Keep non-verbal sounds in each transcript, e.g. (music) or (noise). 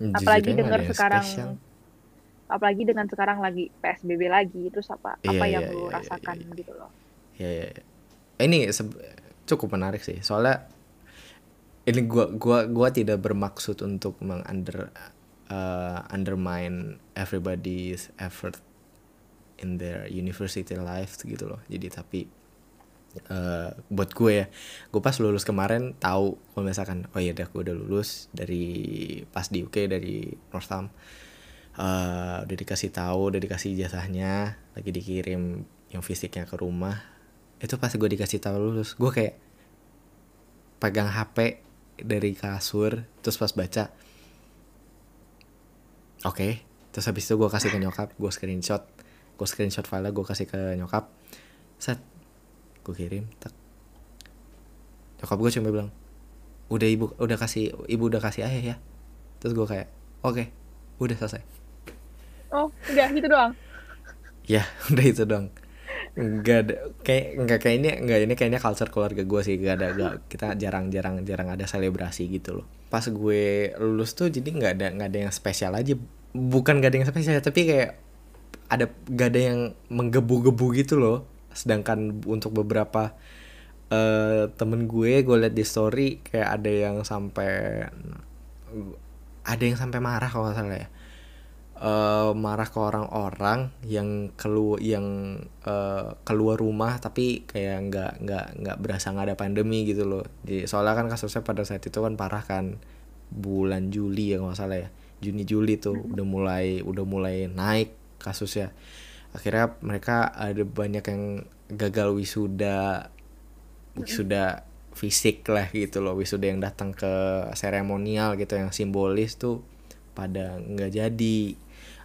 Jujur apalagi dengar sekarang spesial. apalagi dengan sekarang lagi PSBB lagi terus apa apa Iya, yang iya, lu iya, iya, rasakan iya. gitu loh Ya, ya, ya. Ini cukup menarik sih. Soalnya ini gua gua gua tidak bermaksud untuk mengunder uh, undermine everybody's effort in their university life gitu loh. Jadi tapi eh, buat gue ya, gue pas lulus kemarin tahu kalau misalkan oh iya dah gue udah lulus dari pas di UK dari Northam. Eh udah dikasih tahu, udah dikasih ijazahnya, lagi dikirim yang fisiknya ke rumah. Itu pas gue dikasih tahu lulus, gue kayak pegang HP dari kasur, terus pas baca, oke, terus habis itu gue kasih ke nyokap, gue screenshot, gue screenshot file gue kasih ke nyokap, set, gue kirim, tak, nyokap gue cuma bilang, udah ibu, udah kasih, ibu udah kasih ayah ya, terus gue kayak, oke, udah selesai. oh udah gitu doang (laughs) Ya, udah itu dong. Enggak ada kayak enggak kayak ini enggak ini kayaknya culture keluarga gue sih enggak ada enggak, kita jarang-jarang jarang ada selebrasi gitu loh. Pas gue lulus tuh jadi nggak ada nggak ada yang spesial aja. Bukan nggak ada yang spesial tapi kayak ada nggak ada yang menggebu-gebu gitu loh. Sedangkan untuk beberapa eh temen gue gue liat di story kayak ada yang sampai ada yang sampai marah kalau nggak salah ya. Eh, marah ke orang-orang yang keluar yang eh, keluar rumah tapi kayak nggak nggak nggak berasa nggak ada pandemi gitu loh. Jadi soalnya kan kasusnya pada saat itu kan parah kan bulan Juli ya nggak salah ya. Juni Juli tuh udah mulai udah mulai naik kasusnya akhirnya mereka ada banyak yang gagal wisuda wisuda fisik lah gitu loh wisuda yang datang ke seremonial gitu yang simbolis tuh pada nggak jadi.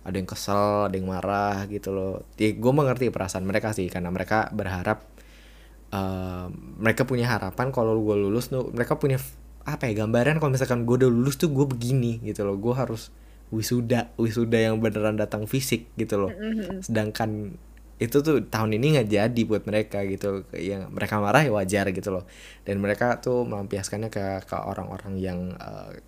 Ada yang kesel ada yang marah gitu loh. Ya, gue mengerti perasaan mereka sih karena mereka berharap eh, mereka punya harapan kalau gue lulus tuh mereka punya apa ya gambaran kalau misalkan gue udah lulus tuh gue begini gitu loh. Gue harus wisuda wisuda yang beneran datang fisik gitu loh. Sedangkan itu tuh tahun ini nggak jadi buat mereka gitu. Yang mereka marah ya wajar gitu loh. Dan mereka tuh melampiaskannya ke ke orang-orang yang eh,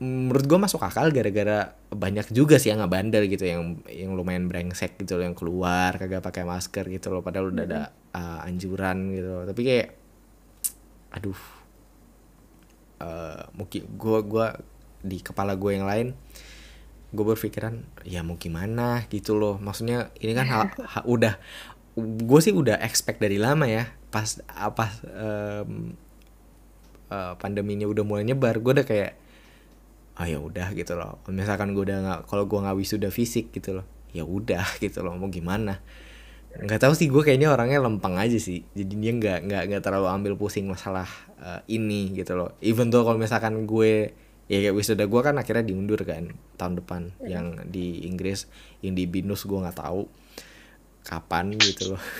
menurut gue masuk akal gara-gara banyak juga sih yang nggak bandel gitu yang yang lumayan brengsek gitu loh yang keluar kagak pakai masker gitu loh padahal udah ada uh, anjuran gitu loh. tapi kayak aduh eh mungkin gue gua di kepala gue yang lain gue berpikiran ya mau gimana? Gitu loh. Maksudnya ini kan hal, ha- udah gue sih udah expect dari lama ya pas apa em, eh, pandeminya udah mulai nyebar gue udah kayak ah ya udah gitu loh. Misalkan gue udah nggak kalau gue nggak wisuda fisik gitu loh ya udah (laughs) gitu loh mau gimana? Nggak tahu sih gue kayaknya orangnya lempeng aja sih. Jadi dia nggak nggak nggak terlalu ambil pusing masalah eh, ini gitu loh. Even tuh kalau misalkan gue ya kayak wisuda gue kan akhirnya diundur kan tahun depan. Yang di Inggris yang di binus gue nggak tahu kapan gitu loh. (laughs)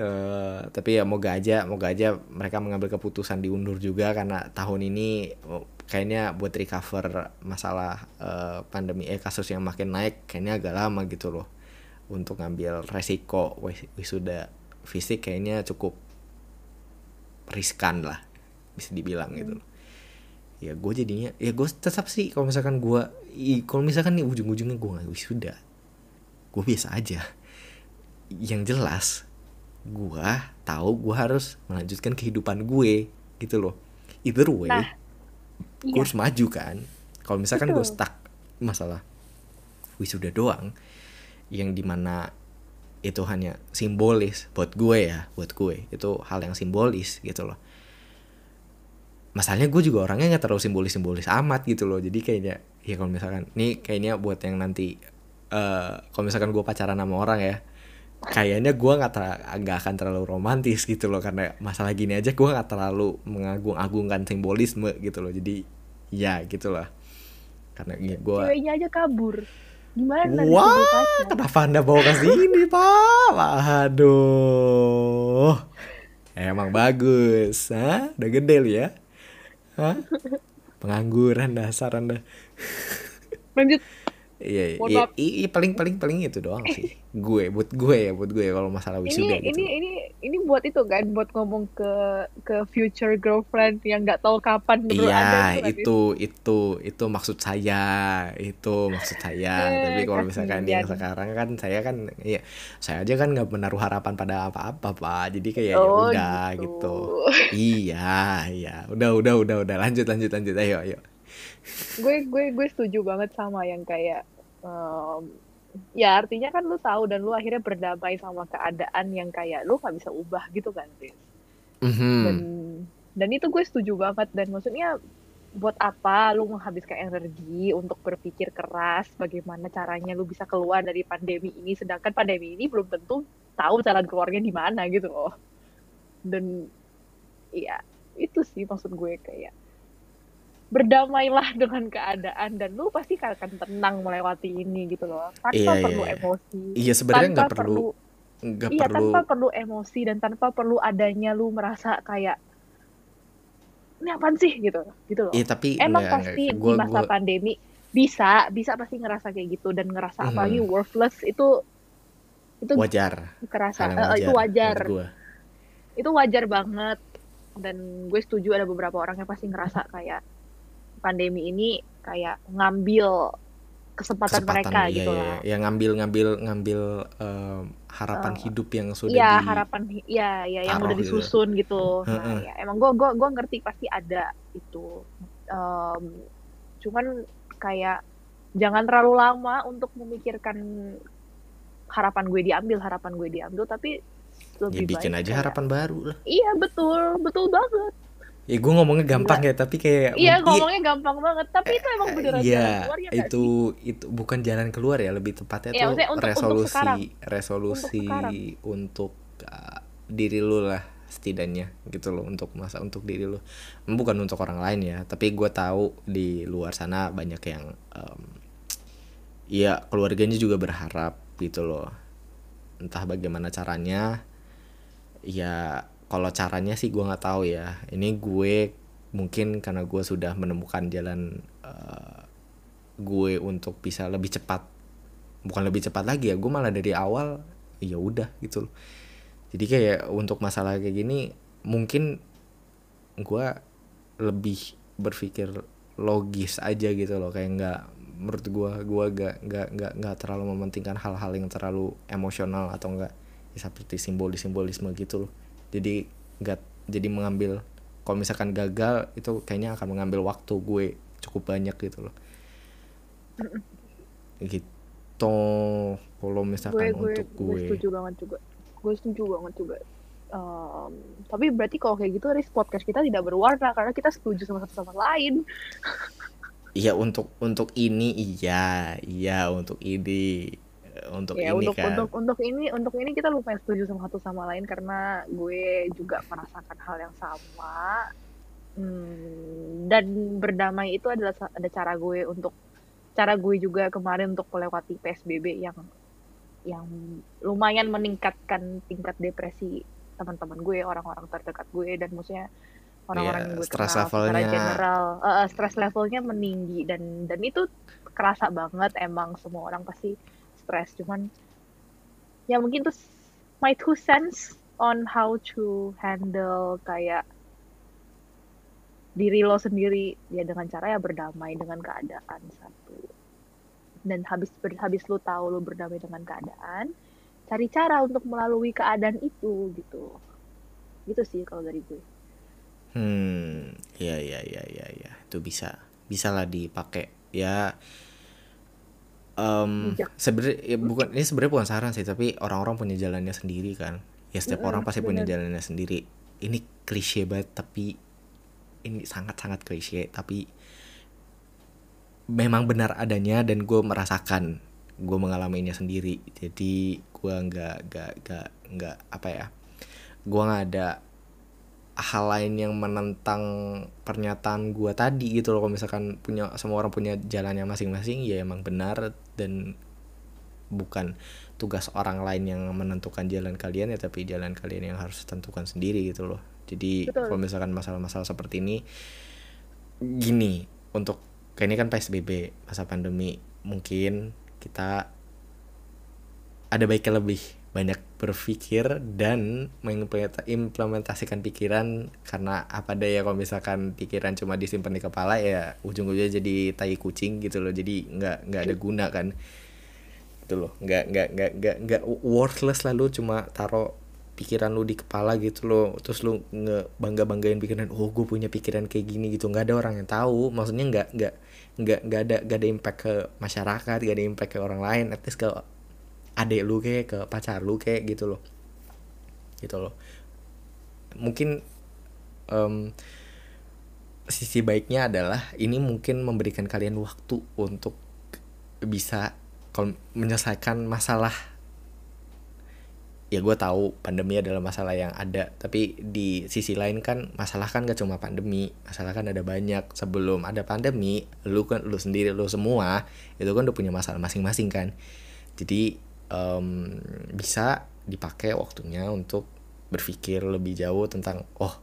Eh, tapi ya moga aja moga aja mereka mengambil keputusan diundur juga karena tahun ini oh, kayaknya buat recover masalah eh, pandemi eh kasus yang makin naik kayaknya agak lama gitu loh. Untuk ngambil resiko wis- wisuda fisik kayaknya cukup riskan lah bisa dibilang gitu. loh ya gue jadinya ya gue tetap sih kalau misalkan gue kalau misalkan nih ujung-ujungnya gue nggak wisuda gue biasa aja. Yang jelas gue tahu gue harus melanjutkan kehidupan gue gitu loh. Either way Nah, gue iya. harus maju kan. Kalau misalkan gue stuck masalah wisuda doang yang di mana itu hanya simbolis buat gue ya buat gue. Itu hal yang simbolis gitu loh masalahnya gue juga orangnya nggak terlalu simbolis simbolis amat gitu loh jadi kayaknya ya kalau misalkan nih kayaknya buat yang nanti eh kalau misalkan gue pacaran sama orang ya kayaknya gue nggak ter- nggak akan terlalu romantis gitu loh karena masalah gini aja gue nggak terlalu mengagung-agungkan simbolisme gitu loh jadi ya gitulah karena ya gue ceweknya aja kabur gimana nanti Wah, kenapa anda bawa ke sini, Pak? Aduh. Emang bagus, Hah? Udah gede lu ya? Hah? (laughs) Pengangguran dasar Anda. lanjut Iya, iya, iya, paling paling paling itu doang sih. (laughs) gue, buat gue ya, buat gue ya kalau masalah ini wisuda gitu. ini ini ini buat itu kan buat ngomong ke ke future girlfriend yang nggak tahu kapan baru Iya, ada itu, kan, itu itu itu maksud saya, itu maksud saya. (laughs) Eh, Tapi kalau misalkan yang sekarang kan saya kan ya saya aja kan nggak menaruh harapan pada apa-apa, Pak. Jadi kayak ya Oh, udah gitu. gitu. Iya, iya. Udah, udah, udah, udah. Lanjut, lanjut, lanjut. Ayo, ayo. gue gue gue setuju banget sama yang kayak em, ya artinya kan lu tahu dan lu akhirnya berdamai sama keadaan yang kayak lu nggak bisa ubah gitu kan Riz. Mhm. dan dan itu gue setuju banget dan maksudnya buat apa lu menghabiskan energi untuk berpikir keras bagaimana caranya lu bisa keluar dari pandemi ini sedangkan pandemi ini belum tentu tahu jalan keluarnya di mana gitu loh dan iya itu sih maksud gue kayak berdamailah dengan keadaan dan lu pasti akan tenang melewati ini gitu loh tanpa Iya, iya, perlu iya. emosi Iya, sebenarnya nggak perlu nggak iya perlu tanpa perlu emosi dan tanpa perlu adanya lu merasa kayak ini apaan sih gitu gitu loh Iya, tapi emang nggak- pasti nggak. di Gua- masa gua- pandemi bisa bisa pasti ngerasa kayak gitu dan ngerasa Mhm. apalagi worthless itu itu wajar. kerasa Hal yang eh, wajar. itu wajar itu wajar banget dan gue setuju ada beberapa orang yang pasti ngerasa kayak pandemi ini kayak ngambil kesempatan, mereka iya, gitu iya, lah iya. yang ngambil ngambil ngambil em, harapan Eh, hidup yang sudah Iya di harapan ya ya yang udah gitu. disusun gitu. Nah, Heeh. ya, emang gua gua gua ngerti pasti ada itu. Em, cuman kayak jangan terlalu lama untuk memikirkan harapan gue diambil, harapan gue diambil tapi ya lebih bikin baik aja kayak- harapan baru lah Iya betul, betul banget. Ya gue ngomongnya gampang ya tapi kayak Iya mungkin- ngomongnya gampang banget, tapi itu emang beneran Iya, jalan keluar ya itu sih? itu bukan jalan keluar ya, lebih tepatnya Iya, tuh untuk- untuk resolusi sekarang. resolusi Untuk untuk, uh, diri lu lah setidaknya gitu loh untuk masa untuk diri lu bukan untuk orang lain ya tapi gue tahu di luar sana banyak yang em, ya keluarganya juga berharap gitu loh entah bagaimana caranya ya kalau caranya sih gue nggak tahu ya. Ini gue mungkin karena gue sudah menemukan jalan eh, gue untuk bisa lebih cepat. Bukan lebih cepat lagi ya gue malah dari awal ya udah gitu loh. Jadi kayak untuk masalah kayak gini mungkin gue lebih berpikir logis aja gitu loh. Kayak nggak menurut gue gue gak nggak nggak nggak terlalu mementingkan hal-hal yang terlalu emosional atau enggak ya seperti simbolis simbolisme gitu loh jadi nggak jadi mengambil kalau misalkan gagal itu kayaknya akan mengambil waktu gue cukup banyak gitu loh. Gitu. Kalau gue misalkan gue untuk gue gue. setuju banget juga. Gue setuju banget juga. Em, tapi berarti kalau kayak gitu Riz podcast kita tidak berwarna karena kita setuju sama satu sama lain. (laughs) Iya untuk untuk ini iya. Iya untuk ini untuk ya ini untuk kan. untuk untuk ini untuk ini kita lumayan setuju sama satu sama lain karena gue juga merasakan hal yang sama. Hmm, dan berdamai itu adalah ada cara gue untuk cara gue juga kemarin untuk melewati PSBB yang yang lumayan meningkatkan tingkat depresi teman-teman gue orang-orang terdekat gue dan maksudnya orang-orang Iya, yang gue stress kenal secara levelnya- general. Eh, eh, stress levelnya meninggi dan dan itu kerasa banget emang semua orang pasti stres cuman ya mungkin tuh my two cents on how to handle kayak diri lo sendiri. Ya dengan cara ya berdamai dengan keadaan satu. Dan habis ber- habis lo tahu lo berdamai dengan keadaan cari cara untuk melalui keadaan itu gitu. Gitu sih kalau dari gue. Hmm iya iya iya iya iya itu bisa bisa lah dipakai. Ya Bijak. sebenarnya ya bukan ini sebenarnya bukan saran sih tapi orang-orang punya jalannya sendiri kan ya setiap Mm-mm, orang pasti punya bener. jalannya sendiri ini klise banget tapi ini sangat-sangat klise tapi memang benar adanya dan gue merasakan gue mengalaminya sendiri jadi gue nggak nggak nggak nggak apa ya gue nggak ada hal lain yang menentang pernyataan gue tadi gitu loh. Kalau misalkan punya semua orang punya jalannya masing-masing ya emang benar dan bukan tugas orang lain yang menentukan jalan kalian ya tapi jalan kalian yang harus tentukan sendiri gitu loh. Jadi Betul. kalau misalkan masalah-masalah seperti ini gini untuk kayak ini kan PSBB masa pandemi mungkin kita ada baiknya lebih banyak berpikir dan mengimplementasikan pikiran. Karena apa deh ya kalau misalkan pikiran cuma disimpan di kepala ya ujung-ujungnya jadi tai kucing gitu loh. Jadi nggak nggak ada guna kan. Gitu loh. Nggak nggak nggak nggak nggak worthless lalu cuma taruh pikiran lu di kepala gitu loh. Terus lu nge bangga banggain pikiran oh gue punya pikiran kayak gini gitu. Nggak ada orang yang tahu. Maksudnya nggak nggak nggak nggak ada nggak ada impact ke masyarakat nggak ada impact ke orang lain. At least ke adek lu kayak ke pacar lu kayak gitu loh. Gitu loh. Mungkin um, sisi baiknya adalah ini mungkin memberikan kalian waktu untuk bisa menyelesaikan masalah. Ya gue tahu pandemi adalah masalah yang ada tapi di sisi lain kan masalah kan gak cuma pandemi masalah kan ada banyak. Sebelum ada pandemi lu kan lu sendiri lu semua itu kan udah punya masalah masing-masing kan. Jadi um, bisa dipakai waktunya untuk berpikir lebih jauh tentang oh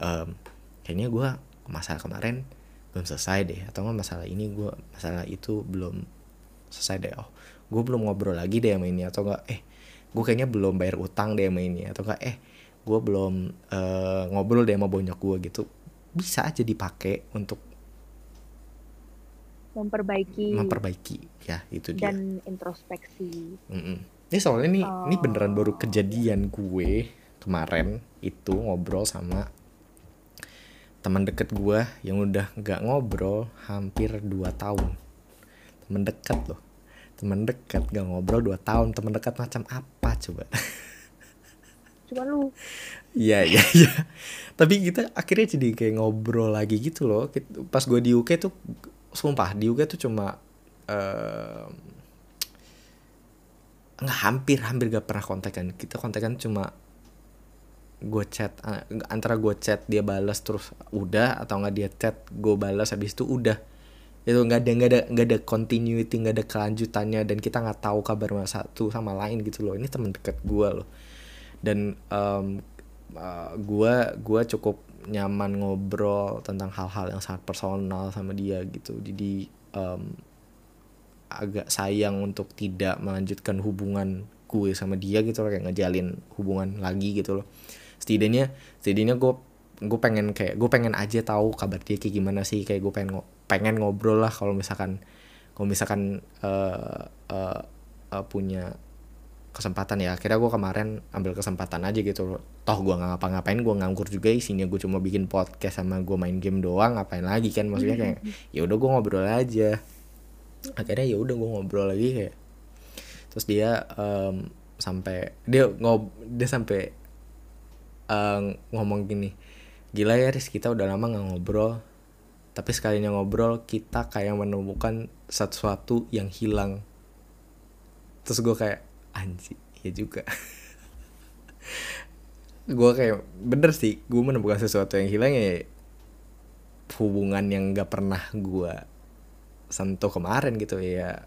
um, kayaknya gue masalah kemarin belum selesai deh atau masalah ini gue masalah itu belum selesai deh oh gue belum ngobrol lagi deh sama ini atau enggak eh gue kayaknya belum bayar utang deh sama ini atau enggak eh gue belum uh, ngobrol deh sama bonyok gue gitu. Bisa aja dipakai untuk memperbaiki memperbaiki ya itu dia dan introspeksi mm -mm. ini soalnya nih oh. ini beneran baru kejadian gue kemarin itu ngobrol sama teman deket gue yang udah nggak ngobrol hampir 2 tahun teman dekat loh teman dekat gak ngobrol 2 tahun teman dekat macam apa coba (laughs) cuma lu Iya iya iya. Tapi kita akhirnya jadi kayak ngobrol lagi gitu loh. Pas gue di UK tuh, sumpah di UK tuh cuma uh, nggak hampir hampir gak pernah kontekan. Kita kontekan cuma gue chat antara gue chat dia balas terus udah atau nggak dia chat gue balas habis itu udah. Itu nggak ada nggak ada nggak ada continuity nggak ada kelanjutannya dan kita nggak tahu kabar satu sama lain gitu loh. Ini teman dekat gue loh. Dan um, uh, gue gue cukup nyaman ngobrol tentang hal-hal yang sangat personal sama dia gitu. Jadi um, agak sayang untuk tidak melanjutkan hubungan gue sama dia gitu loh kayak ngejalin hubungan lagi gitu loh. Setidaknya setidaknya gue gue pengen kayak gue pengen aja tahu kabar dia kayak gimana sih. Kayak gue pengen pengen ngobrol lah kalau misalkan kalau misalkan uh, uh, uh, punya kesempatan ya. Akhirnya gue kemarin ambil kesempatan aja gitu. Toh gue nggak ngapa-ngapain gue nganggur juga isinya. Gue cuma bikin podcast sama gue main game doang ngapain lagi kan? Maksudnya kayak ya udah gue ngobrol aja. Akhirnya ya udah gue ngobrol lagi kayak. Terus dia um, sampai dia ngob dia sampai uh, ngomong gini gila ya Riz kita udah lama nggak ngobrol. Tapi sekalinya ngobrol kita kayak menemukan sesuatu yang hilang. Terus gue kayak anjing ya juga. Gue kayak bener sih gue menemukan sesuatu yang hilang ya hubungan yang gak pernah gue sentuh kemarin gitu ya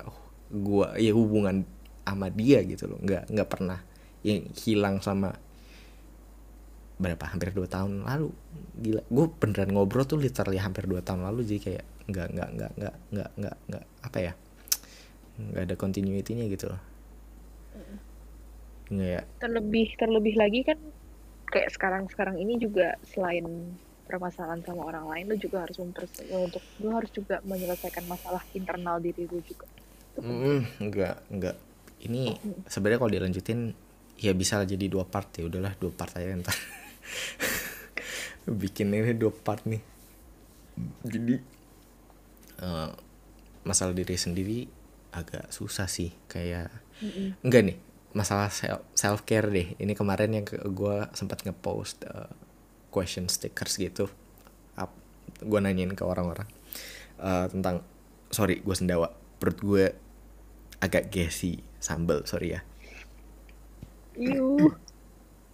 gue ya hubungan sama dia gitu loh. Nggak nggak pernah yang hilang sama berapa hampir dua tahun lalu. Gila gue beneran ngobrol tuh literally hampir dua tahun lalu jadi kayak nggak nggak nggak nggak nggak nggak nggak apa ya nggak ada continuity-nya gitu loh ya terlebih terlebih lagi kan kayak sekarang sekarang ini juga selain permasalahan sama orang lain lu juga harus mempers untuk lu harus juga menyelesaikan masalah internal diri lu juga. Mm, enggak enggak ini sebenarnya kalau dilanjutin ya bisa jadi dua part ya udahlah dua part aja ntar. (laughs) Bikin ini dua part nih. Jadi uh, masalah diri sendiri agak susah sih kayak Mm-mm. enggak nih masalah self care deh. Ini kemarin yang gue sempat ngepost uh, question stickers gitu. Up gue nanyain ke orang-orang uh, tentang sorry gue sendawa. Perut gue agak gassy sambel sorry ya. Iu. (clears throat)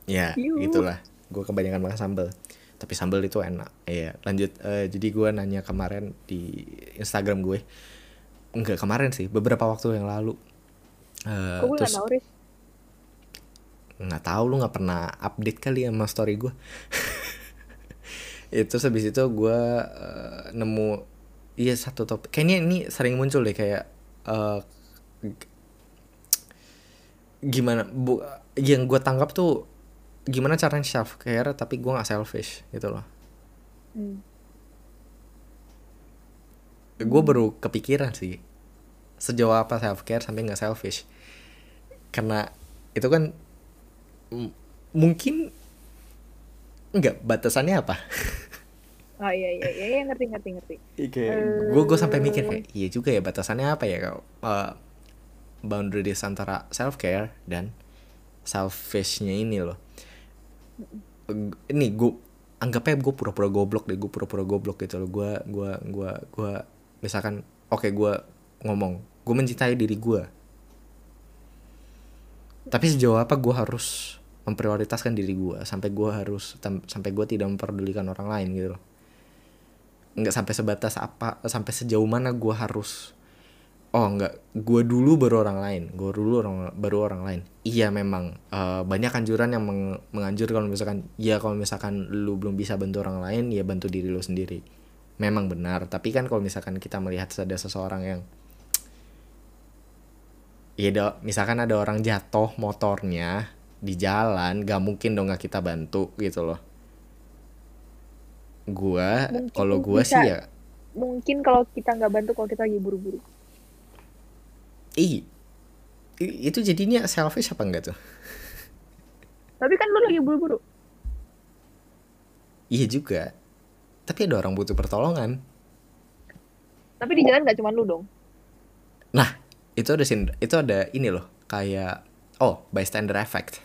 ya Yuh. itulah gue kebanyakan makan sambal tapi sambal itu enak. Iya lanjut eh, jadi gue nanya kemarin di Instagram gue. Enggak kemarin sih beberapa waktu yang lalu Eh, Kok gue gak terus tau, Riz? nggak tahu lu nggak pernah update kali sama story gue (laughs) itu habis itu gue eh, nemu iya satu topik kayaknya ini sering muncul deh kayak g- gimana bu yang gue tanggap tuh gimana caranya self care tapi gue nggak selfish gitu loh Hmm. gue baru kepikiran sih sejauh apa self care sampai nggak selfish. Karena itu kan mungkin nggak batasannya apa? (laughs) Oh iya iya iya, iya ngerti ngerti ngerti. kayak gue gue sampai mikir kayak iya juga ya batasannya apa ya kalau uh, boundaries antara self care dan selfishnya ini loh. Ini gue anggapnya gue pura-pura goblok deh gue pura-pura goblok gitu loh. Gue gue gue gue misalkan oke gue ngomong gue mencintai diri gue tapi sejauh apa gue harus memprioritaskan diri gue sampai gue harus sampai gue tidak memperdulikan orang lain gitu loh. Nggak sampai sebatas apa sampai sejauh mana gue harus oh nggak gue dulu baru orang lain gue dulu orang baru orang lain. Iya memang eh, banyak anjuran yang meng- menganjur kalau misalkan ya kalau misalkan lu belum bisa bantu orang lain ya bantu diri lu sendiri. Memang benar tapi kan kalau misalkan kita melihat ada seseorang yang ya ada- misalkan ada orang jatuh motornya di jalan gak mungkin dong gak kita bantu gitu loh gua kalau gua bisa. sih ya Mungkin kalau kita nggak bantu kalau kita lagi buru-buru. Ih, itu jadinya selfish apa enggak tuh? Tapi kan lu lagi buru-buru. Iya juga. Tapi ada orang butuh pertolongan. Tapi di jalan nggak cuma lu dong. Nah, itu ada sin itu ada ini loh, kayak oh, bystander effect.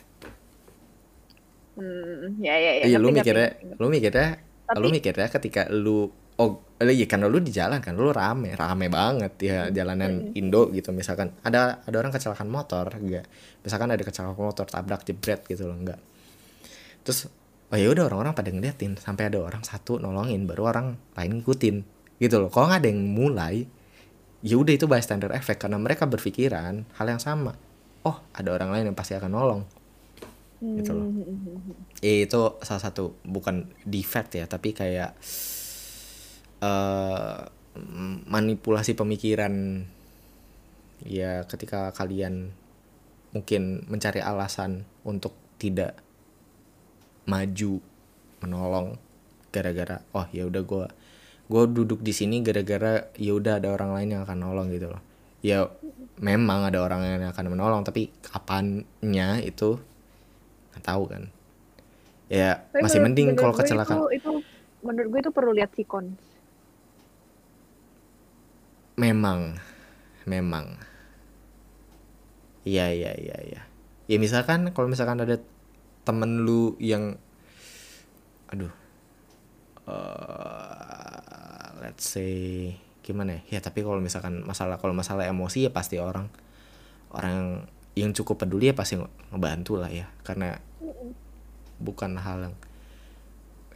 Hmm, ya ya ya. Iya, lu mikirnya, lu mikirnya, Tapi- lu mikirnya ketika lu oh, iya karena lu di jalan kan, lu rame, rame banget ya jalanan Indo gitu misalkan. Ada ada orang kecelakaan motor, enggak. Misalkan ada kecelakaan motor tabrak jebret gitu loh, enggak. Terus oh ya udah orang-orang pada ngeliatin sampai ada orang satu nolongin baru orang lain ngikutin gitu loh. Kalau nggak ada yang mulai, ya udah itu bystander effect karena mereka berpikiran hal yang sama. Oh, ada orang lain yang pasti akan nolong. gitu loh. Hmm. Eh, itu salah satu bukan defect ya tapi kayak eh manipulasi pemikiran ya ketika kalian mungkin mencari alasan untuk tidak maju menolong gara-gara oh ya udah gue gue duduk di sini gara-gara ya udah ada orang lain yang akan nolong gitu loh. Ya memang ada orang yang akan menolong tapi kapannya itu nggak tahu kan. Ya Tapi masih menurut- mending kalau kecelakaan. Itu, itu menurut gue itu perlu lihat sikon. memang memang. Iya iya iya iya. Ya misalkan kalau misalkan ada temen lu yang aduh eh let's say gimana ya? Ya tapi kalau misalkan masalah kalau masalah emosi ya pasti orang orang yang cukup peduli ya pasti nge- ngebantu lah ya. Karena bukan hal yang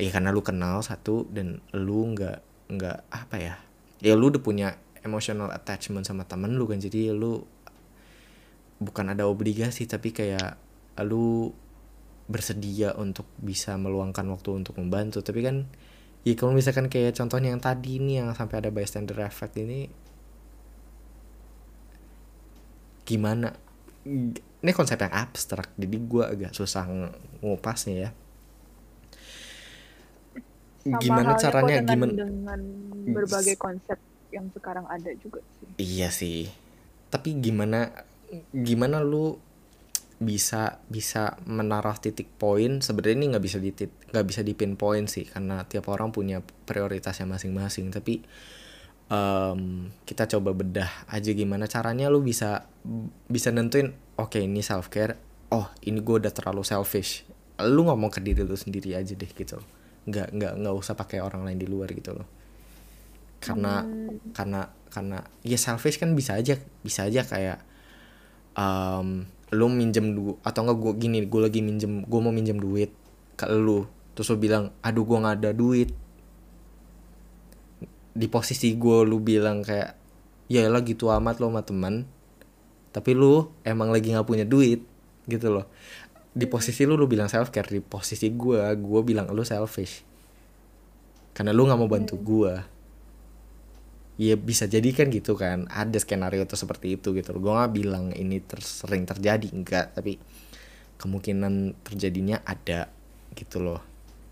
ya karena lu kenal satu dan lu nggak nggak apa ya? Ya lu udah punya emotional attachment sama temen lu kan jadi lu bukan ada obligasi tapi kayak lu bersedia untuk bisa meluangkan waktu untuk membantu. Tapi kan ya kalau misalkan kayak contohnya yang tadi nih yang sampai ada bystander effect ini gimana ini konsep yang abstrak jadi gua agak susah ng- ngupasnya ya Sama gimana caranya dengan, gimana dengan berbagai konsep yang sekarang ada juga sih. Iya sih. Tapi gimana gimana lu bisa bisa menaruh titik poin. Sebenarnya ini nggak bisa di nggak bisa di pinpoint sih karena tiap orang punya prioritasnya masing-masing. Tapi em, kita coba bedah aja gimana caranya lu bisa bisa nentuin oke ini self care oh ini gue udah terlalu selfish. Lu ngomong ke diri lu sendiri aja deh gitu. Nggak nggak nggak usah pakai orang lain di luar gitu loh. Karena karena karena ya selfish kan bisa aja bisa aja kayak um, lu minjem du atau enggak gue gini gue lagi minjem gue mau minjem duit ke lu. Terus lu bilang aduh gue nggak ada duit. Di posisi gue lu bilang kayak ya lah gitu amat lo sama teman. Tapi lu emang lagi nggak punya duit gitu loh. Di posisi lu lu bilang self care di posisi gue gue bilang lu selfish. Karena lu nggak mau bantu gue ya bisa jadi kan gitu kan ada skenario tuh seperti itu gitu gue nggak bilang ini ter sering terjadi enggak tapi kemungkinan terjadinya ada gitu loh.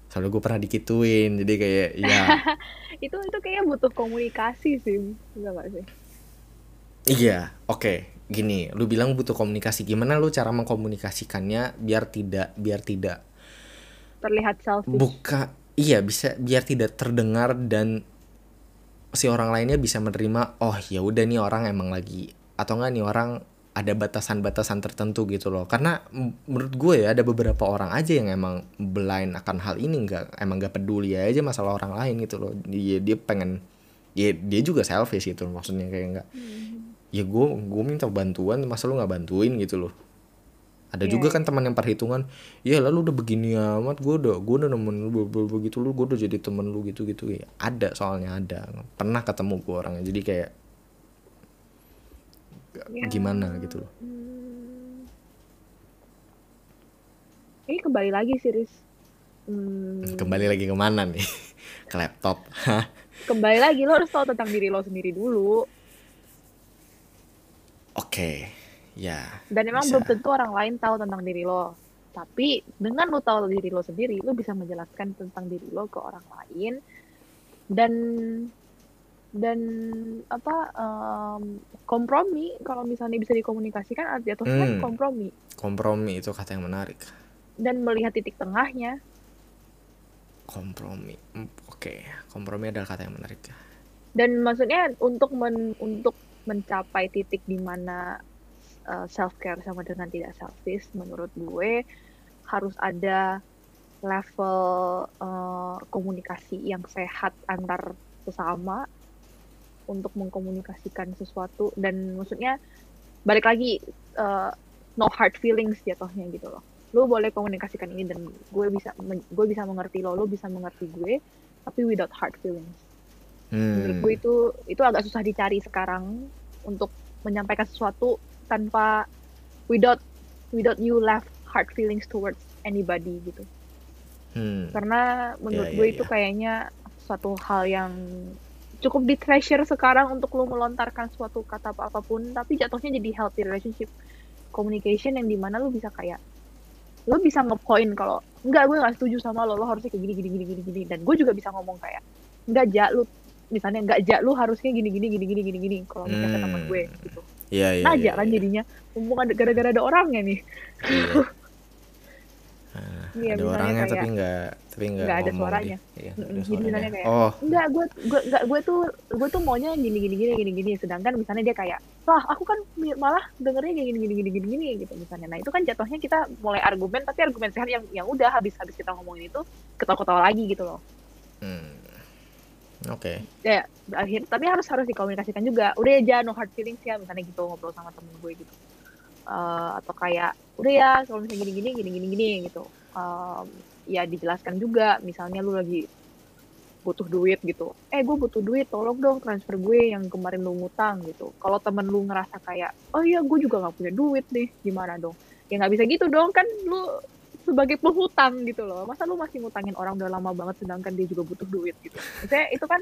Soalnya gue pernah dikituin jadi kayak ya. (laughs) Itu itu kayaknya butuh komunikasi sih enggak nggak sih? Iya oke gini lu bilang butuh komunikasi gimana lu cara mengkomunikasikannya biar tidak biar tidak terlihat selfish? Buka iya bisa biar tidak terdengar dan si orang lainnya bisa menerima oh ya udah nih orang emang lagi atau enggak nih orang ada batasan-batasan tertentu gitu loh. Karena menurut gue ya ada beberapa orang aja yang emang blind akan hal ini nggak emang nggak peduli aja masalah orang lain gitu loh. Dia dia pengen dia dia juga selfish gitu maksudnya kayak enggak hmm. Ya gue gue minta bantuan masa lu nggak bantuin? gitu loh ada yeah. juga kan teman yang perhitungan ya lalu udah begini amat gue udah gue udah nemen lu begitu lu gue udah jadi temen lu gitu gitu ya ada soalnya ada. Pernah ketemu gue orangnya jadi kayak yeah. gimana gitu loh. Hmm. ini kembali lagi sih Riz. Hmm. kembali lagi ke mana nih? (laughs) Ke laptop. Kembali lagi lo harus tahu tentang diri lo sendiri dulu. Oke, ya. Dan memang bisa. belum tentu orang lain tahu tentang diri lo. Tapi dengan lo tahu diri lo sendiri, lo bisa menjelaskan tentang diri lo ke orang lain dan dan apa um, kompromi kalau misalnya bisa dikomunikasikan artinya itu kan hmm. kompromi. Kompromi itu kata yang menarik. Dan melihat titik tengahnya. Kompromi, oke, kompromi adalah kata yang menarik. Dan maksudnya untuk men, untuk mencapai titik di mana uh, self care sama dengan tidak selfish menurut gue harus ada level uh, komunikasi yang sehat antar sesama untuk mengkomunikasikan sesuatu. Dan maksudnya balik lagi uh, no hard feelings jatuhnya gitu loh. Lo boleh komunikasikan ini dan gue bisa gue bisa mengerti lo lo bisa mengerti gue tapi without hard feelings. Hmm. menurut gue itu itu agak susah dicari sekarang untuk menyampaikan sesuatu tanpa without without you left hard feelings towards anybody gitu hmm. karena menurut yeah, gue yeah, itu yeah. kayaknya suatu hal yang cukup di treasure sekarang untuk lo melontarkan suatu kata apa apa pun tapi jatuhnya jadi healthy relationship communication yang di mana lo bisa kayak lo bisa ngepoint kalau enggak gue nggak setuju sama lo lo harusnya kayak gini gini gini gini gini dan gue juga bisa ngomong kayak enggak ja lo misalnya nggak jak lu harusnya gini gini gini gini gini gini kalau misalnya hmm. teman gue gitu Iya, iya, Najak iya, kan iya. jadinya. Mumpung ada gara-gara ada orangnya nih. Iya. Nah, iya, ada orangnya kayak, tapi nggak tapi nggak ada suaranya. iya, mm jadi misalnya kayak oh. enggak gue gue enggak gue tuh gue tuh maunya gini gini gini gini gini. Sedangkan misalnya dia kayak wah aku kan malah dengernya gini gini gini gini gini gitu misalnya. Nah itu kan jatuhnya kita mulai argumen tapi argumen sehat yang yang udah habis habis kita ngomongin itu ketawa-ketawa lagi gitu loh. Hmm Oke. Okay. Ya, akhir tapi harus harus dikomunikasikan juga. Udah ya no hard feelings ya misalnya gitu ngobrol sama temen gue gitu. Uh, atau kayak udah ya kalau misalnya gini gini gini gini gini gitu. Um, ya dijelaskan juga misalnya lu lagi butuh duit gitu. Eh gue butuh duit, tolong dong transfer gue yang kemarin lu ngutang gitu. Kalau temen lu ngerasa kayak, oh iya gue juga nggak punya duit nih, gimana dong? Ya nggak bisa gitu dong kan lu sebagai penghutang gitu loh. Masa lu masih ngutangin orang udah lama banget sedangkan dia juga butuh duit gitu? Maksudnya itu kan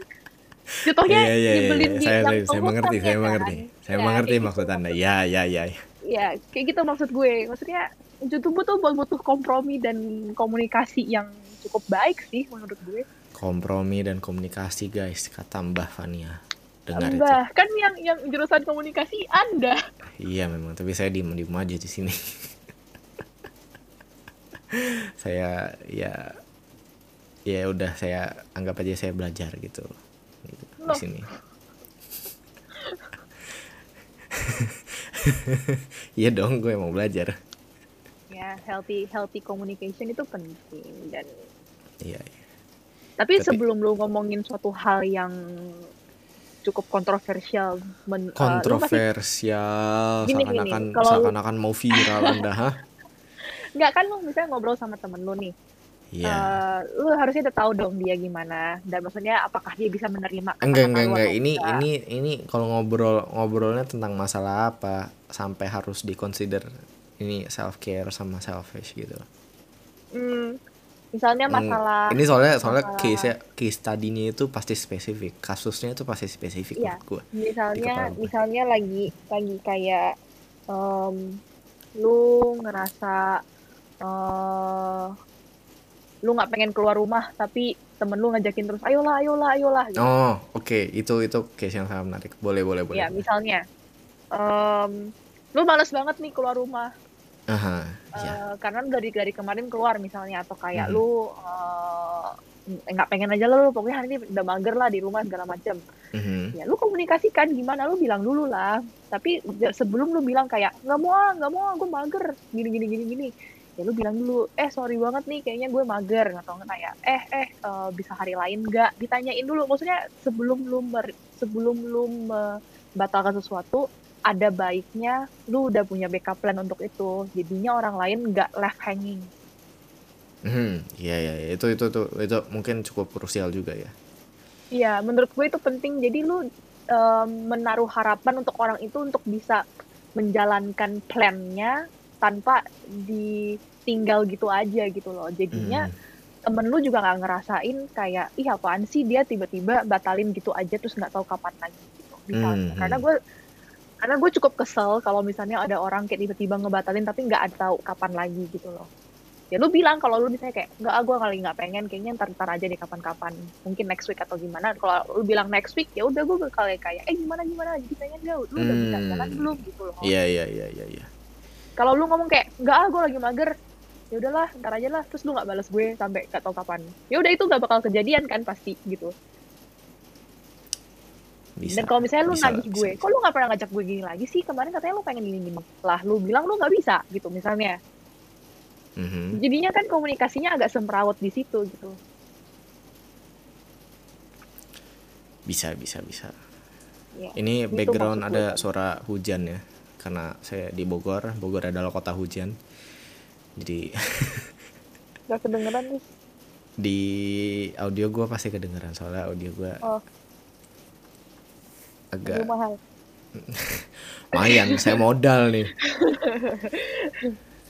contohnya iya, iya, iya, iya. saya, saya, saya mengerti saya kan? mengerti. saya ya, mengerti maksud gitu. anda. Ya ya ya ya kayak gitu maksud gue. Maksudnya YouTube tuh butuh kompromi dan komunikasi yang cukup baik sih menurut gue. Kompromi dan komunikasi guys kata Mbah Fania. Dengar Mbah itu. kan yang yang jurusan komunikasi anda. Iya memang. Tapi saya diem diem aja di sini (laughs) (laughs) saya ya ya udah saya anggap aja saya belajar gitu, gitu di sini (laughs) Iya dong, gue mau belajar. Ya, healthy healthy communication itu penting dan. Iya. iya. Tapi, Tapi sebelum lu ngomongin suatu hal yang cukup kontroversial, men, kontroversial, uh, seakan-akan seakan-akan mau viral anda, ha? (laughs) Enggak kan lu misalnya ngobrol sama temen lu nih. Iya. Yeah. Uh, lu harusnya udah tahu dong dia gimana dan maksudnya apakah dia bisa menerima enggak enggak enggak ini enggak. ini ini kalau ngobrol ngobrolnya tentang masalah apa sampai harus dikonsider ini self care sama selfish gitu hmm, Misalnya Hmm, masalah ini soalnya soalnya masalah case ya case tadinya itu pasti spesifik kasusnya itu pasti spesifik Iya, menurut gue misalnya misalnya lagi lagi kayak em, lu ngerasa eh lu nggak pengen keluar rumah tapi temen lu ngajakin terus ayolah ayolah ayolah gitu. oh oke itu itu case yang sangat menarik. Boleh boleh boleh. Ya boleh misalnya em, lu males banget nih keluar rumah. Aha ya eh, karena dari dari kemarin keluar misalnya atau kayak Mhm. lu eh, nggak pengen aja lu pokoknya hari ini udah mager lah di rumah segala macem. Mhm. ya lu komunikasikan gimana lu bilang dulu lah. Tapi sebelum lu bilang kayak nggak mau ah nggak mau ah gue mager gini gini gini gini ya lu bilang dulu eh sorry banget nih kayaknya gue mager atau nggak kayak eh eh eh, bisa hari lain nggak ditanyain dulu maksudnya sebelum lu mer- sebelum lu membatalkan sesuatu ada baiknya lu udah punya backup plan untuk itu jadinya orang lain nggak left hanging Mhm. Iya iya iya. itu itu itu itu mungkin cukup krusial juga ya Iya, menurut gue itu penting. Jadi lu em, menaruh harapan untuk orang itu untuk bisa menjalankan plannya tanpa ditinggal gitu aja gitu loh. Jadinya Mhm. temen lu juga nggak ngerasain kayak ih apaan sih dia tiba-tiba batalin gitu aja terus nggak tahu kapan lagi gitu. Misalnya, Mhm. karena gue karena gue cukup kesel kalau misalnya ada orang kayak tiba-tiba ngebatalin tapi nggak ada tahu kapan lagi gitu loh. Ya lu bilang kalau lu misalnya kayak nggak ah gue kali nggak pengen kayaknya ntar ntar aja deh kapan-kapan mungkin next week atau gimana kalau lu bilang next week ya udah gue bakal kayak eh gimana gimana jadi pengen gak lu udah bisa Hmm. jalan belum gitu loh Iya iya iya iya iya. Kalau lu ngomong kayak nggak ah gue lagi mager ya udahlah ntar aja lah terus lu nggak balas gue sampai gak tau kapan ya udah itu nggak bakal kejadian kan pasti gitu Bisa. dan kalau misalnya lu bisa, nagih bisa, gue bisa. kok lu nggak pernah ngajak gue gini lagi sih kemarin katanya lu pengen gini gini lah lu bilang lu nggak bisa gitu misalnya Mhm. jadinya kan komunikasinya agak semrawut di situ gitu Bisa bisa bisa. ya Ini background gue ada suara hujan ya. Karena saya di Bogor, Bogor adalah kota hujan. Jadi (laughs) nggak kedengeran nih di audio gue pasti kedengeran soalnya audio gue oh agak mahal (laughs) lumayan. saya modal nih. (laughs)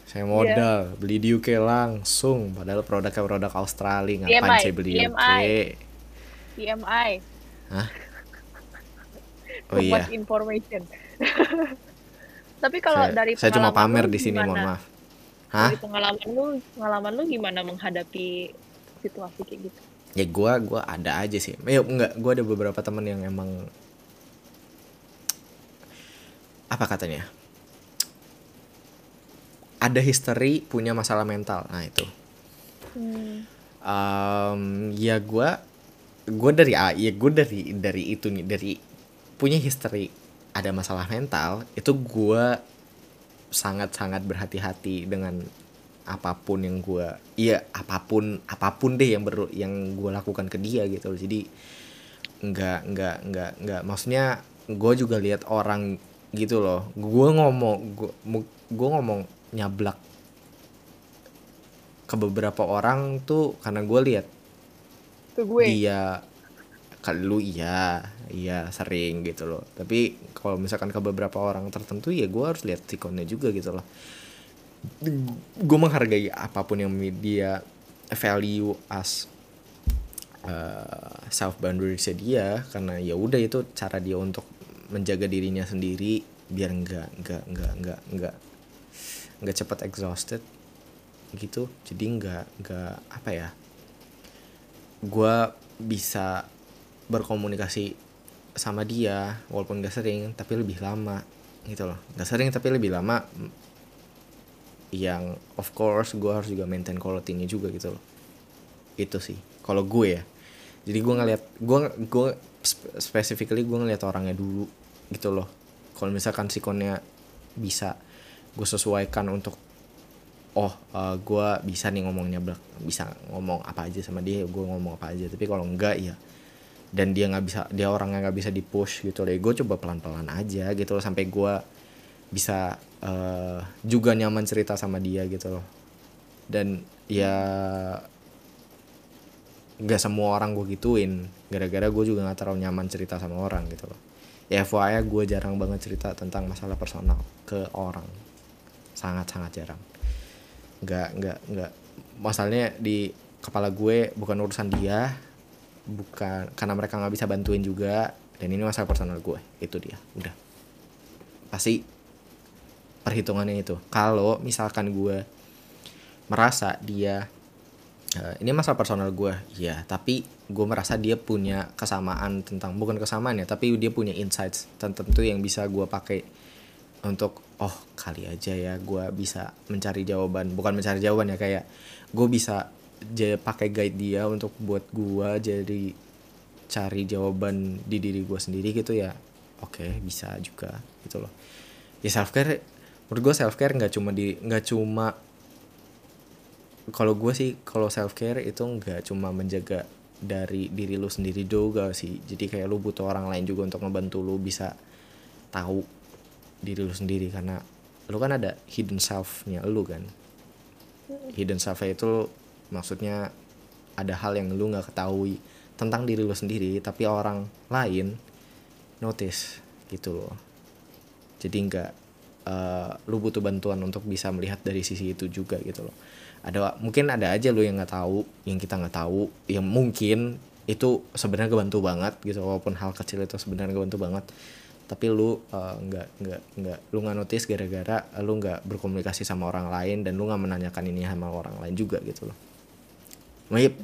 Saya modal beli di UK langsung. Padahal produknya produk Australia. Ngapain PMI, saya beli di UK? PMI. TMI Oh too iya. information tapi kalau Saya, dari saya cuma pamer di sini, gimana? mohon maaf. Hah? dari pengalaman lu pengalaman lu gimana menghadapi situasi kayak gitu ya gua gua ada aja sih ya enggak gua ada beberapa teman yang emang apa katanya ada history punya masalah mental nah itu hmm. Em, ya gua gua dari ya gua dari dari itu nih dari punya history ada masalah mental itu gua sangat sangat berhati-hati dengan apa pun yang gua iya apa pun apa pun deh yang ber yang gua lakukan ke dia gitu loh. jadi nggak nggak nggak nggak maksudnya gue juga lihat orang gitu loh gue ngomong gue gue ngomong nyablak ke beberapa orang tuh karena gue lihat gue dia kalau lu iya iya sering gitu loh. Tapi kalau misalkan ke beberapa orang tertentu ya gue harus lihat sikonnya juga gitu loh. Gue menghargai apa pun yang dia value as uh, self boundaries dia karena ya udah itu cara dia untuk menjaga dirinya sendiri biar nggak nggak nggak nggak nggak nggak cepat exhausted gitu. Jadi nggak nggak apa ya gue bisa berkomunikasi sama dia walaupun gak sering tapi lebih lama gitu loh. Gak sering tapi lebih lama yang of course gue harus juga maintain quality-nya juga gitu loh. Itu sih kalau gue ya. Jadi gue ngeliat gue gue spe- specifically gue ngeliat orangnya dulu gitu loh. Kalau misalkan sikonnya bisa gue sesuaikan untuk oh gue bisa nih ngomongnya bisa ngomong apa aja sama dia gue ngomong apa aja. Tapi kalau enggak ya dan dia nggak bisa dia orang yang nggak bisa di push gitu loh. Gue coba pelan pelan aja gitu loh sampai gue bisa eh, juga nyaman cerita sama dia gitu loh. Dan ya nggak semua orang gue gituin. Gara-gara gue juga nggak terlalu nyaman cerita sama orang gitu loh. Ya FYI gue jarang banget cerita tentang masalah personal ke orang. Sangat sangat jarang. Nggak nggak nggak. Masalahnya di kepala gue bukan urusan dia bukan karena mereka nggak bisa bantuin juga dan ini masalah personal gue itu dia udah. Pasti perhitungannya itu. Kalau misalkan gue merasa dia uh, ini masalah personal gue ya tapi gue merasa dia punya kesamaan tentang bukan kesamaan ya tapi dia punya insights tertentu yang bisa gue pakai untuk oh kali aja ya gue bisa mencari jawaban. Bukan mencari jawaban ya kayak gue bisa pakai guide dia untuk buat gue jadi cari jawaban di diri gue sendiri gitu ya. Oke okay, bisa juga gitu loh. Ya self care menurut gue self care nggak cuma di nggak cuma kalau gue sih kalau self care itu nggak cuma menjaga dari diri lu sendiri juga sih. Jadi kayak lu butuh orang lain juga untuk ngebantu lu bisa tahu diri lu sendiri karena lu kan ada hidden selfnya lu kan. Hidden self itu maksudnya ada hal yang lu nggak ketahui tentang diri lu sendiri tapi orang lain notice gitu loh. Jadi nggak uh, lu butuh bantuan untuk bisa melihat dari sisi itu juga gitu loh. Ada mungkin ada aja lu yang nggak tahu yang kita nggak tahu yang mungkin itu sebenarnya kebantu banget gitu walaupun hal kecil itu sebenarnya kebantu banget. Tapi lu uh, nggak nggak nggak lu nggak notice gara-gara lu nggak berkomunikasi sama orang lain dan lu nggak menanyakan ini sama orang lain juga gitu loh. Maybe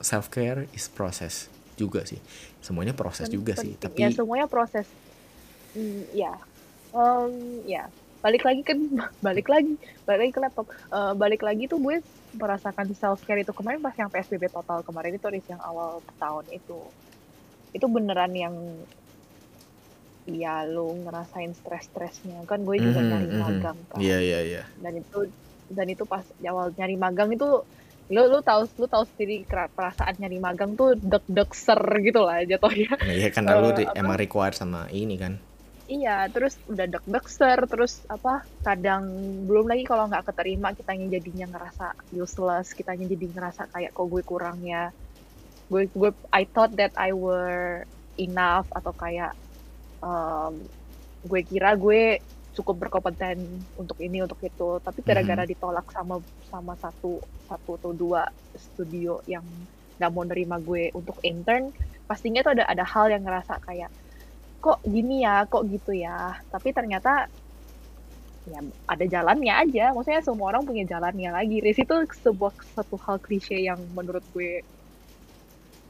self care is process juga sih. Semuanya proses Pen juga sih. Tapi ya semuanya proses. Mm, ya, um, ya balik lagi kan (laughs) balik lagi balik lagi ke laptop. Uh, balik lagi tuh gue merasakan self care itu kemarin pas yang psbb total kemarin itu yang awal tahun itu itu beneran yang ya lu ngerasain stres-stresnya kan gue juga mm -hmm, nyari mhm. magang kan iya yeah, iya yeah, iya yeah. dan itu dan itu pas awal nyari magang itu lu lu tahu lu tahu sendiri perasaan nyari magang tuh deg-deg ser gitu lah jatuhnya. Iya kan uh, lu di, emang required sama ini kan? Iya terus udah deg-deg ser terus apa kadang belum lagi kalau nggak keterima kita jadinya ngerasa useless kita jadi ngerasa kayak kok gue kurang ya. Gue gue I thought that I were enough atau kayak um, gue kira gue cukup berkompeten untuk ini untuk itu. Tapi gara-gara hmm. ditolak sama sama satu satu atau dua studio yang nggak mau nerima gue untuk intern pastinya tuh ada ada hal yang ngerasa kayak kok gini ya? Kok gitu ya? Tapi ternyata ya ada jalannya aja. Maksudnya semua orang punya jalannya lagi. Res itu sebuah satu hal klise yang menurut gue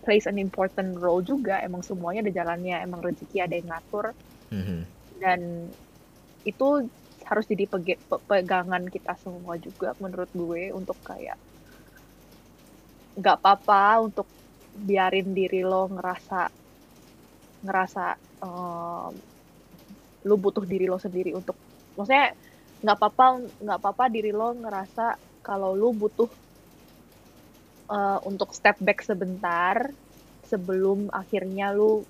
plays an important role juga. Emang semuanya ada jalannya emang rezeki ada yang ngatur. Hmm dan itu harus jadi pegangan kita semua juga menurut gue untuk kayak nggak apa-apa untuk biarin diri lo ngerasa ngerasa um, lo butuh diri lo sendiri untuk maksudnya nggak apa-apa nggak apa-apa diri lo ngerasa kalau lo butuh uh, untuk step back sebentar sebelum akhirnya lu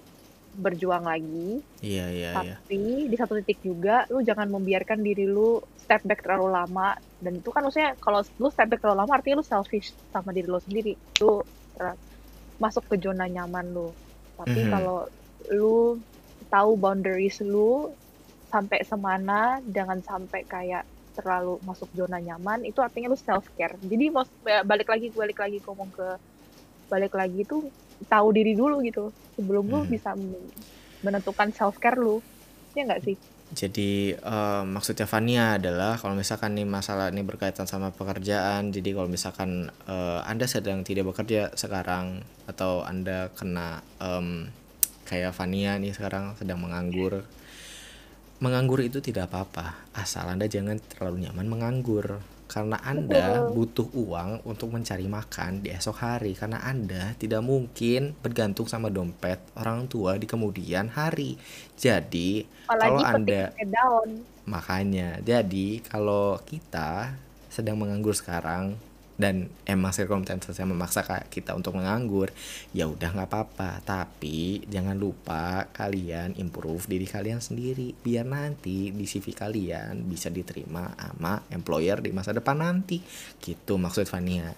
berjuang lagi. Iya, iya, iya. Tapi iya. di satu titik juga lu jangan membiarkan diri lu step back terlalu lama dan itu kan maksudnya kalau lu step back terlalu lama artinya lu selfish sama diri lu sendiri. Lu masuk ke zona nyaman lu. Tapi mm -hmm. kalau lu tahu boundaries lu sampai semana jangan sampai kayak terlalu masuk zona nyaman itu artinya lu self care. Jadi balik lagi balik lagi ngomong ke balik lagi tuh tahu diri dulu gitu. Sebelum hmm. lu bisa menentukan self care lu. Ya nggak sih? Jadi uh, maksudnya Fania adalah kalau misalkan nih masalah ini berkaitan sama pekerjaan jadi kalau misalkan uh, anda sedang tidak bekerja sekarang atau anda kena um, kayak Fania nih sekarang sedang menganggur menganggur itu tidak apa-apa. Asal anda jangan terlalu nyaman menganggur karena Anda butuh uang untuk mencari makan di esok hari. Karena Anda tidak mungkin bergantung sama dompet orang tua di kemudian hari. Jadi Apalagi kalau Anda makanya jadi kalau kita sedang menganggur sekarang dan emang circumstances yang memaksa kita untuk menganggur ya udah nggak apa-apa. Tapi jangan lupa kalian improve diri kalian sendiri biar nanti di CV kalian bisa diterima sama employer di masa depan nanti. Gitu maksud Fania.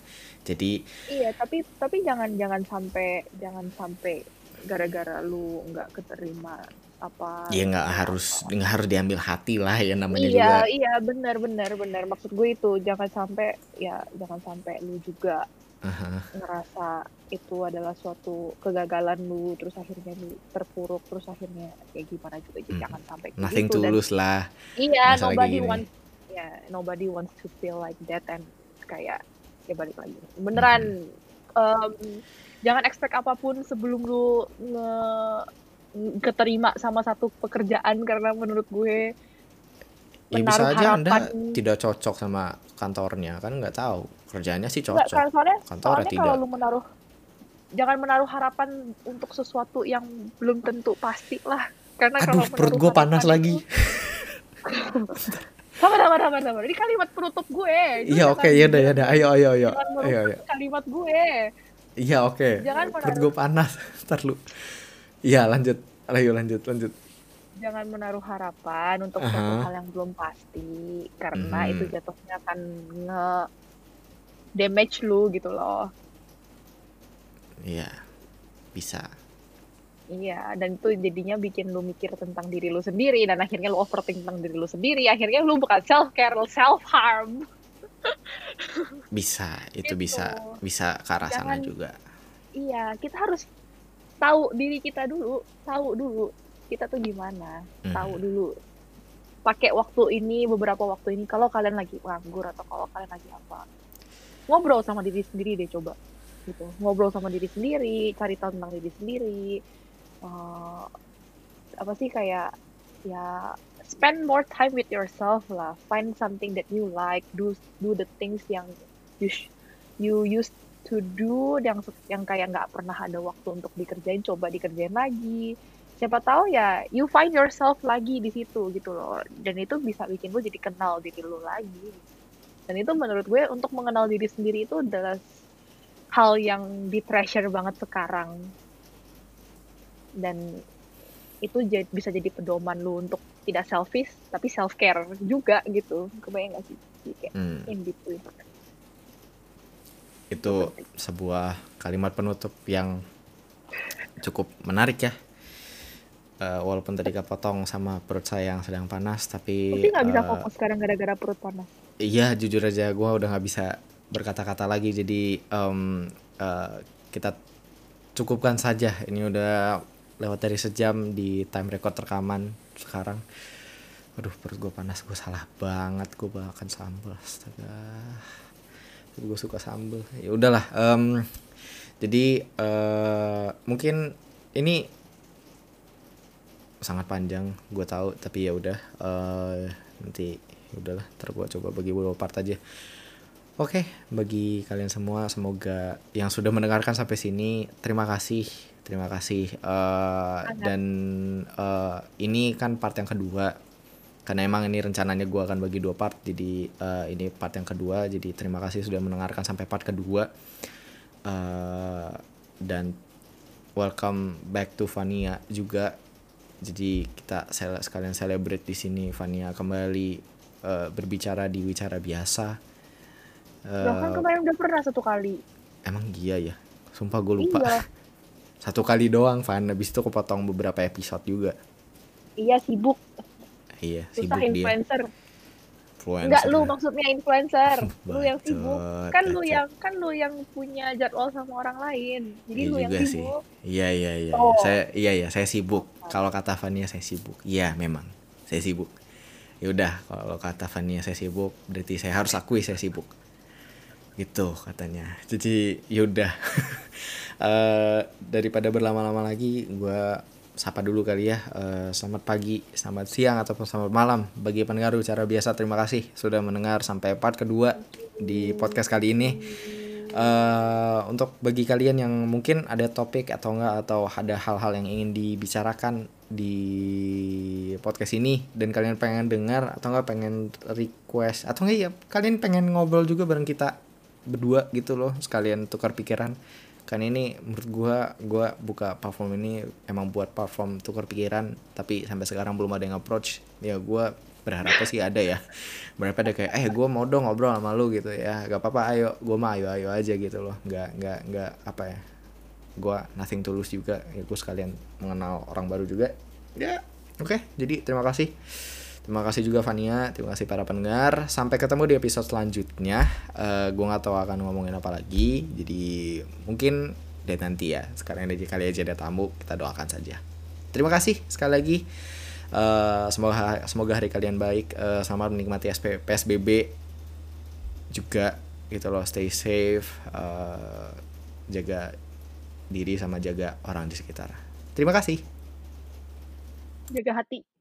Jadi iya tapi tapi jangan jangan sampai jangan sampai gara-gara lu nggak keterima apa ya nggak harus nggak harus diambil hati lah ya namanya iya, juga iya benar benar benar maksud gue itu jangan sampai ya jangan sampai lu juga Aha. ngerasa itu adalah suatu kegagalan lu terus akhirnya lu terpuruk terus akhirnya kayak gimana juga Hmm. jangan sampai Nothing gitu dan tulus lah. iya nobody gini. wants ya nobody wants to feel like that and kayak ya balik lagi beneran Hmm. em, jangan expect apa pun sebelum lu nge keterima sama satu pekerjaan karena menurut gue Ya bisa aja Anda harapan- tidak cocok sama kantornya kan nggak tahu. Kerjanya sih cocok. kan soalnya, Kantornya soalnya kalau tidak. lu menaruh jangan menaruh harapan untuk sesuatu yang belum tentu pasti lah. Karena kalau Aduh, perut menaruh gue panas harapan lagi. itu- (laughs) Sabar, sabar, sabar, sabar. Ini kalimat penutup gue. Iya oke ya udah ya udah ayo ayo ayo ayo ayo kalimat gue. iya oke Jangan perut gue panas (laughs) ntar lu iya lanjut ayo lanjut lanjut Jangan menaruh harapan untuk Aha. suatu hal yang belum pasti. Karena Mhm. itu jatuhnya akan nge damage lu gitu loh. iya bisa Iya, dan itu jadinya bikin lu mikir tentang diri lu sendiri dan akhirnya lu overthink tentang diri lu sendiri. Akhirnya lu bukan self care, lu self harm. bisa itu Gitu. bisa bisa ke arah sana Jangan- juga Iya, kita harus tahu diri kita dulu, tahu dulu kita tuh gimana, Mhm. tahu dulu. Pakai waktu ini, beberapa waktu ini kalau kalian lagi nganggur atau kalau kalian lagi apa. Ngobrol sama diri sendiri deh coba. Gitu. Ngobrol sama diri sendiri, cari tahu tentang diri sendiri. Eh, apa sih kayak ya spend more time with yourself lah. Find something that you like, do do the things yang you you used to do yang yang kayak nggak pernah ada waktu untuk dikerjain coba dikerjain lagi. Siapa tahu ya you find yourself lagi di situ gitu loh. Dan itu bisa bikin lu jadi kenal diri lu lagi. Dan itu menurut gue untuk mengenal diri sendiri itu adalah hal yang di treasure banget sekarang. Dan itu bisa jadi pedoman lu untuk tidak selfish tapi self care juga gitu. Kebayang gak sih? Jadi kayak Hmm, in between itu sebuah kalimat penutup yang cukup menarik ya. Eh, walaupun tadi kepotong sama perut saya yang sedang panas tapi Tapi nggak bisa eh, fokus sekarang gara-gara perut panas. Iya jujur aja gue udah nggak bisa berkata-kata lagi. Jadi em, eh, kita cukupkan saja. Ini udah lewat dari sejam di time record rekaman sekarang. Aduh perut gue panas gue salah banget gue makan sambal astaga gue suka sambal ya udahlah em, jadi eh, mungkin ini sangat panjang gue tahu tapi ya udah eh, nanti ya udahlah ntar gue coba bagi beberapa part aja. Oke bagi kalian semua semoga yang sudah mendengarkan sampai sini terima kasih terima kasih Eh, dan eh, ini kan part yang kedua karena emang ini rencananya gue akan bagi dua part jadi eh, ini part yang kedua. Jadi terima kasih sudah mendengarkan sampai part kedua. Eh, dan welcome back to Vania juga. Jadi kita sel- sekalian celebrate di sini Vania kembali eh, berbicara di wicara biasa. Eh, Bahkan kemarin udah pernah satu kali. emang iya ya? Sumpah gue lupa. Iya, (laughs) satu kali doang Van habis itu kepotong beberapa episode juga. Iya sibuk, iya susah sibuk dia influencer. influencer Enggak lu maksudnya influencer, (laughs) lu yang sibuk. Kan lu yang kan lu yang punya jadwal sama orang lain. Jadi Iya lu yang sih. sibuk. Iya iya iya. Oh. Saya iya iya saya sibuk. Kalau kata Fania saya sibuk. Iya memang saya sibuk. Ya udah kalau kata Fania saya sibuk berarti saya harus akui saya sibuk. Gitu katanya. Jadi yaudah. (laughs) Eh daripada berlama-lama lagi gua sapa dulu kali ya. Eh, selamat pagi, selamat siang ataupun selamat malam bagi pendengar cara biasa. Terima kasih sudah mendengar sampai part kedua di podcast kali ini. eh untuk bagi kalian yang mungkin ada topik atau enggak atau ada hal-hal yang ingin dibicarakan di podcast ini dan kalian pengen dengar atau enggak pengen request atau enggak ya kalian pengen ngobrol juga bareng kita berdua gitu loh sekalian tukar pikiran kan ini menurut gua gua buka platform ini emang buat platform tukar pikiran tapi sampai sekarang belum ada yang approach. Ya gua berharapnya sih ada ya. Berapa ada kayak eh gue mau dong ngobrol sama lu gitu ya. Gak apa-apa ayo. Gue mah ayo ayo aja gitu loh. Nggak nggak nggak apa ya gue nothing tulus juga. Ya gue sekalian mengenal orang baru juga. Ya oke. Jadi terima kasih Terima kasih juga Fania, terima kasih para pendengar. Sampai ketemu di episode selanjutnya. Uh, gue nggak tahu akan ngomongin apa lagi. Jadi mungkin deh nanti ya. Sekarang aja kali aja ada tamu, kita doakan saja. Terima kasih sekali lagi. Uh, semoga semoga hari kalian baik. Uh, selamat menikmati SP, PSBB juga gitu loh. Stay safe. Uh, jaga diri sama jaga orang di sekitar. Terima kasih. Jaga hati.